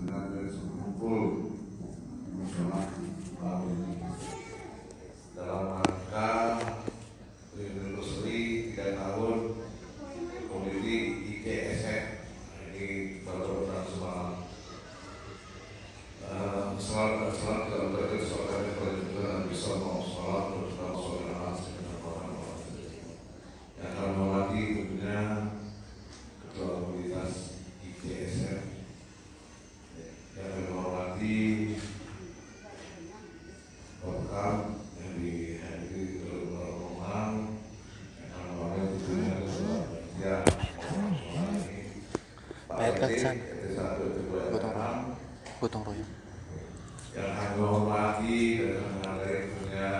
sebenarnya kumpul sholat tahun ini. Dalam rangka anniversary tiga tahun komedi IKSF ini baru benar semalam selamat selamat dalam berkat sholat dan bisa mau sholat bersama saudara yang akan menghormati tentunya ketua komunitas IKSF yang akan menghormati Bapak yang dihadiri oleh para Roman yang akan menghormati tentunya ketua panitia sholat ini Pak Bayar RT, kacan. RT satu, RT dua, RT Gotong enam, Gotong royong. yang akan menghormati dan menghargai tentunya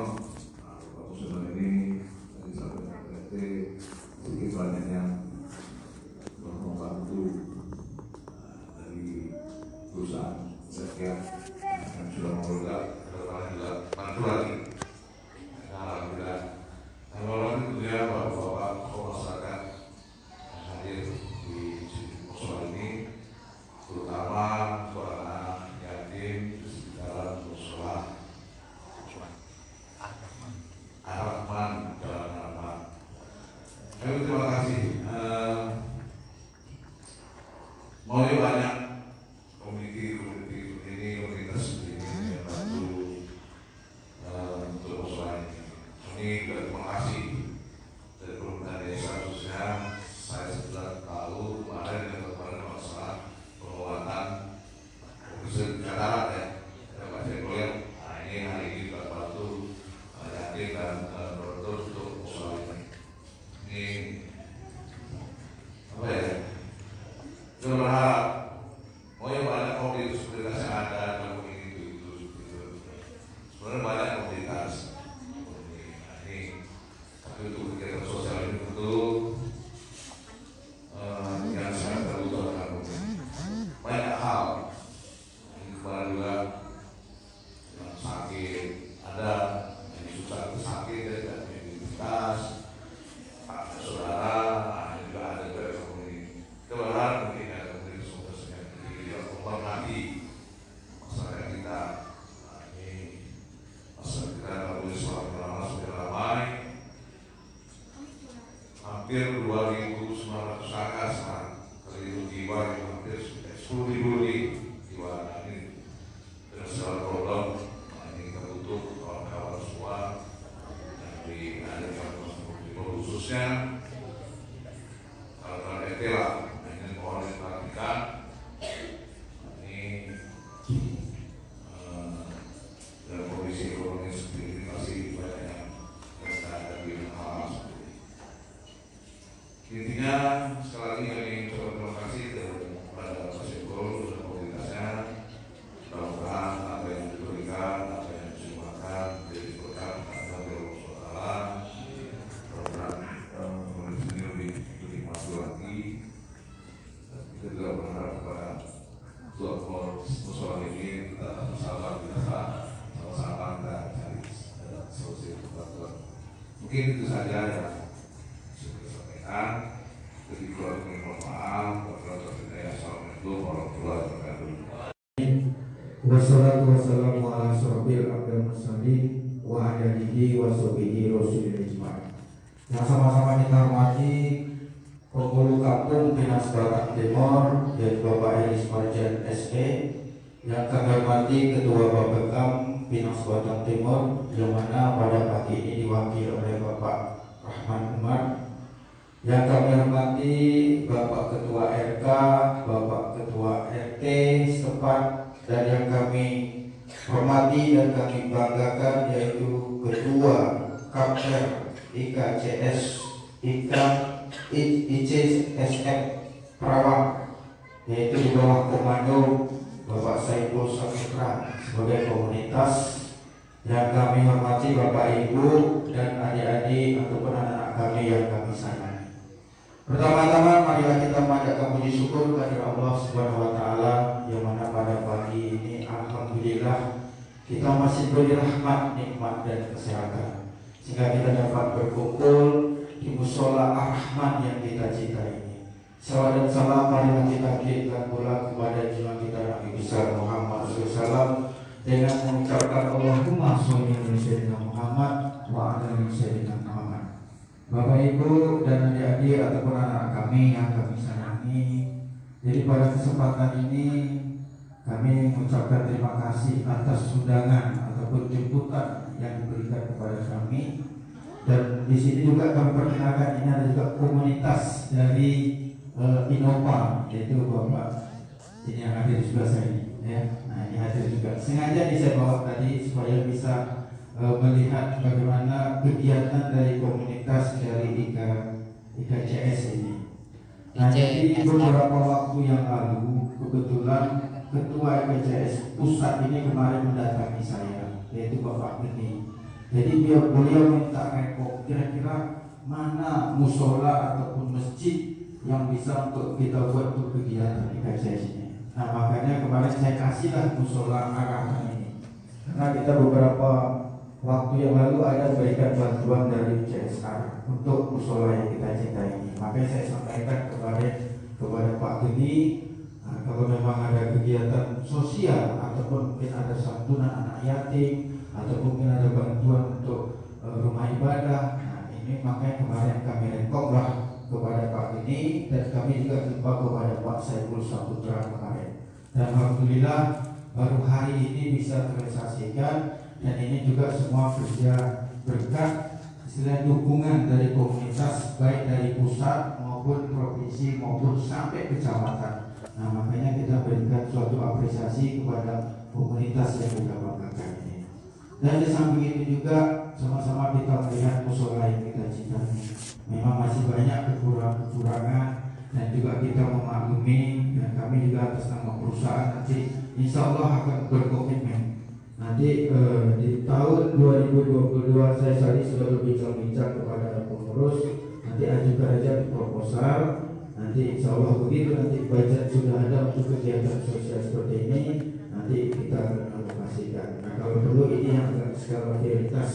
Pak Muslim ini dari satu RT sedikit banyaknya membantu eh, dari perusahaan sekian yang sudah mengelola. Depan juga bantu lagi? Alhamdulillah. Alhamdulillah tentunya bapak-bapak masyarakat yang hadir di musola ini terutama suara yatim di sekitaran musola Ar-Rahman Jalan Rahman. Kami terima kasih. Eh, mau banyak komiti komiti ini komunitas ini yang bantu eh, untuk musola ini. Ini juga terima kasih dari pemerintah desa khususnya saya sudah tahu kemarin yang kemarin masalah penguatan komisi katarak ya ya Pak Jekoler nah ini hari ini juga bantu eh, yakin dan eh, berdoa untuk musola ini ini apa ya kita berharap mau yang banyak komunitas komunitas yang ada dalam ini itu itu, itu. sebenarnya banyak komunitas Nah, ini tapi untuk kegiatan sosial ini tentu eh, yang sangat terbutuhkan banyak hal ini kemarin juga yang sakit ada yang susah sakit ya tidak punya identitas ada saudara ada juga ada juga yang komuni kita berharap mungkin ada komunitas komunitas yang tidak menghormati masyarakat kita Nah, ini masyarakat kita nggak boleh sholat lama sudah ramai hampir 2.900 kakak sekarang keliru jiwa yang hampir 10 ribu lebih jiwa Nah, ini dengan segala problem Nah, ini kita butuh kawan-kawan semua yang di ada di khususnya kawan-kawan RT lah Nah, ini mohon diperhatikan Nah, ini eh, dalam kondisi ekonomi seperti ini pasti banyak yang yang ada di hal seperti ini. Intinya sekali lagi kami ucapkan terima kasih kepada Pak Sekol dan komunitasnya. Mudah-mudahan apa yang diberikan, apa yang disumbangkan jadi berkat kepada Allah Taala. Mudah-mudahan eh, komunitas ini lebih lebih maju lagi. Dan kita juga berharap kepada Tuhan musola ini kita sabar biasa sama-sama kita cari eh, solusi Tuhan. Mungkin itu saja yang sudah disampaikan. Jadi kurang lebih mohon maaf. Wassalamualaikum warahmatullahi wabarakatuh. Wassalatu wassalamu ala asrofil abdul mursalin wa ala wa sahbihi rasulil ijma'. Yang sama-sama kita hormati kampung Dinas Barat Timur yaitu Bapak Elis Marjan SE yang kami hormati Ketua Bapekam Dinas Batang Timur yang mana pada pagi ini diwakili oleh Bapak Rahman Umar. Yang kami hormati Bapak Ketua RK, Bapak Ketua RT setempat dan yang kami hormati dan kami banggakan yaitu Ketua Kapter IKCS IK ICSM Perawak yaitu di bawah komando Bapak Saiful Saputra sebagai komunitas yang kami hormati Bapak Ibu dan adik-adik ataupun anak-anak kami yang kami sayangi. Pertama-tama marilah kita panjatkan puji syukur kepada Allah Subhanahu wa taala yang mana pada pagi ini alhamdulillah kita masih beri rahmat, nikmat dan kesehatan sehingga kita dapat berkumpul di musola Ar-Rahman yang kita cintai ini. Salam dan salam marilah kita kirimkan pula kepada jiwa kita Nabi besar Muhammad SAW dengan mengucapkan Allahumma sholli ala sayyidina Muhammad wa ala sayyidina Muhammad. Bapak Ibu dan adik-adik ataupun anak kami yang kami sayangi, jadi pada kesempatan ini kami mengucapkan terima kasih atas undangan ataupun jemputan yang diberikan kepada kami dan di sini juga kami perkenalkan ini ada juga komunitas dari uh, Innova yaitu bapak ini yang hadir di sebelah saya ini ya. Nah ini hadir juga. Sengaja nih saya bawa tadi supaya bisa uh, melihat bagaimana kegiatan dari komunitas dari IKA IKCS ini. Nah jadi beberapa waktu yang lalu kebetulan ketua IKCS pusat ini kemarin mendatangi saya yaitu Bapak Geni jadi dia beliau minta rekop kira-kira mana musola ataupun masjid yang bisa untuk kita buat untuk kegiatan di KCS ini. Nah makanya kemarin saya kasihlah musola arahan ini karena kita beberapa waktu yang lalu ada berikan bantuan dari CSR untuk musola yang kita cintai ini. Makanya saya sampaikan kemarin kepada Pak Geni nah, kalau memang ada kegiatan sosial ataupun mungkin ada santunan anak yatim atau mungkin ada bantuan untuk uh, rumah ibadah. Nah ini makanya kemarin kami rekop kepada Pak ini dan kami juga jumpa kepada Pak Saiful Saputra kemarin. Dan Alhamdulillah baru hari ini bisa terrealisasikan dan ini juga semua kerja berkat istilah dukungan dari komunitas baik dari pusat maupun provinsi maupun sampai kecamatan. Nah makanya kita berikan suatu apresiasi kepada komunitas yang banggakan ini. Dan di samping itu juga sama-sama kita melihat musola yang kita cintai memang masih banyak kekurangan-kekurangan dan juga kita memaklumi dan kami juga atas nama perusahaan nanti insya Allah akan berkomitmen. Nanti eh, di tahun 2022 saya tadi sudah berbincang-bincang kepada pengurus. Nanti ajukan aja proposal nanti insya Allah begitu nanti budget sudah ada untuk kegiatan sosial seperti ini nanti kita alokasikan nah kalau perlu ini yang skala prioritas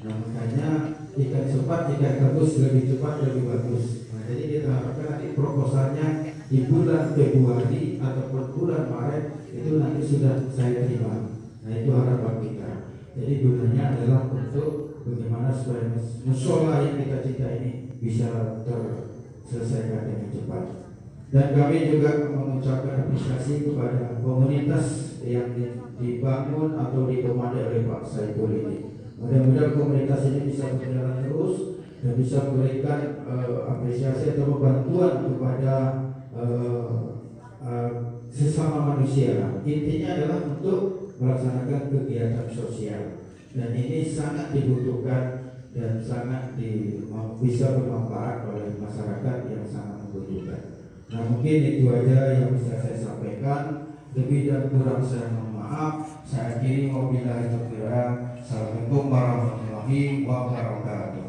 nah makanya jika cepat, jika bagus lebih cepat lebih bagus. Nah, jadi kita harapkan nanti proposalnya di bulan Februari ataupun bulan Maret itu nanti sudah saya terima. Nah itu harapan kita. Jadi gunanya adalah untuk bagaimana supaya musola yang kita cinta ini bisa terselesaikan dengan cepat. Dan kami juga mengucapkan apresiasi kepada komunitas yang dibangun atau dikomandai oleh Pak Saiful ini. Mudah-mudahan komunitas ini bisa berjalan terus dan bisa memberikan uh, apresiasi atau bantuan kepada uh, uh, sesama manusia. Intinya adalah untuk melaksanakan kegiatan sosial dan ini sangat dibutuhkan dan sangat di, bisa bermanfaat oleh masyarakat yang sangat membutuhkan. Nah mungkin itu aja yang bisa saya sampaikan. Lebih dan kurang saya mohon maaf. Saya akhiri wabillahi taufiq Assalamualaikum warahmatullahi wabarakatuh.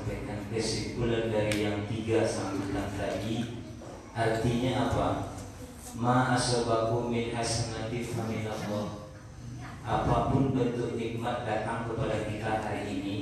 Sampaikan kesimpulan dari yang tiga sambutan tadi Artinya apa? Ma asobaku min hasanati faminallah Apa pun bentuk nikmat datang kepada kita hari ini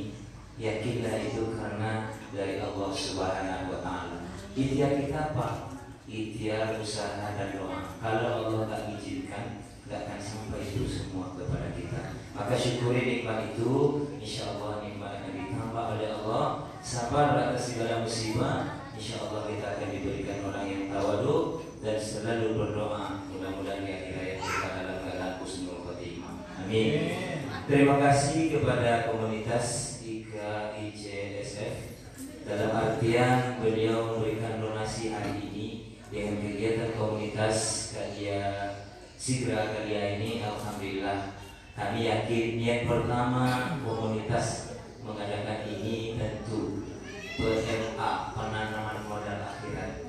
Yakinlah itu karena dari Allah Subhanahu wa taala. Ikhtiar kita apa? ikhtiar usaha dan doa kalau Allah tak izinkan tidak akan sampai itu semua kepada kita. Maka syukuri nikmat itu. Insya Allah nikmat akan ditambah oleh Allah. Sabar atas segala musibah. Insya Allah kita akan diberikan orang yang tawadu dan selalu berdoa. Mudah-mudahan di akhir hayat kita dalam keadaan husnul khotimah. Amin. Terima kasih kepada komunitas IKA dalam artian beliau memberikan donasi hari ini dengan kegiatan komunitas Kalia si Amelia ini Alhamdulillah kami yakin niat pertama komunitas mengadakan ini tentu PMA penanaman modal akhirat.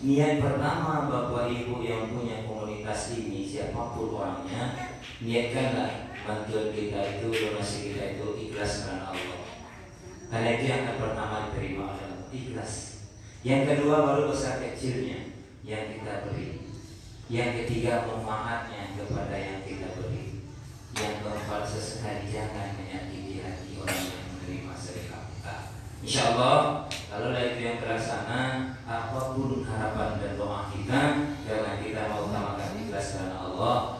Niat pertama Bapak Ibu yang punya komunitas ini siapa pun orangnya niatkanlah bantuan kita itu donasi kita itu ikhlas karena Allah. Karena itu yang akan pertama diterima adalah ikhlas. Yang kedua baru besar kecilnya yang kita beri. Yang ketiga manfaatnya kepada yang kita beri. Yang keempat sesekali jangan menyakiti hati orang yang menerima sedekah kita. Insya Allah kalau dari yang terlaksana apa pun harapan dan doa kita karena kita mau utamakan ikhlas karena Allah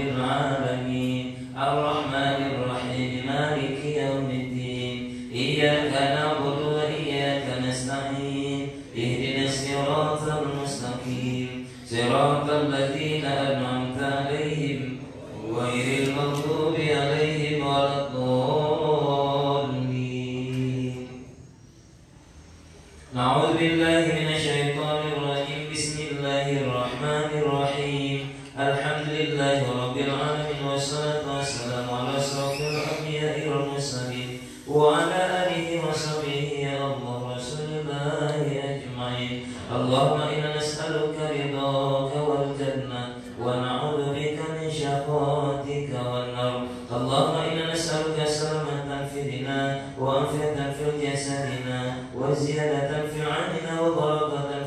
العالمين الرحمن الرحيم مالك يوم الدين. إياك نعبد وإياك نستعين. اهدنا الصراط المستقيم. صراط الذين أنعمت عليهم غير المغضوب عليهم ولا الضالين. نعوذ بالله من الشيطان الرجيم. بسم الله الرحمن الرحيم. زلزال فرعوننا وضرب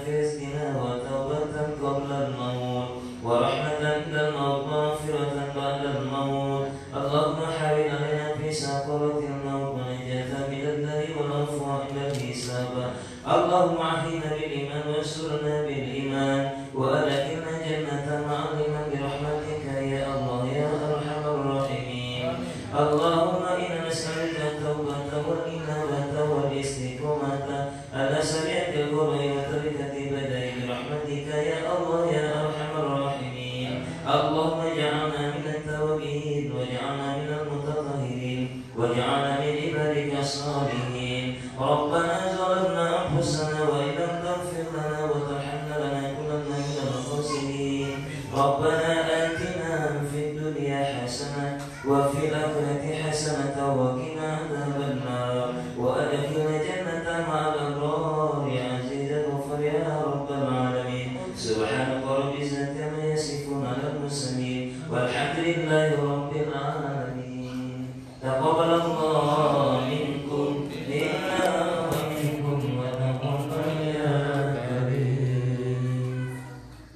السماء وفي الآخرة حسنة وقنا عذاب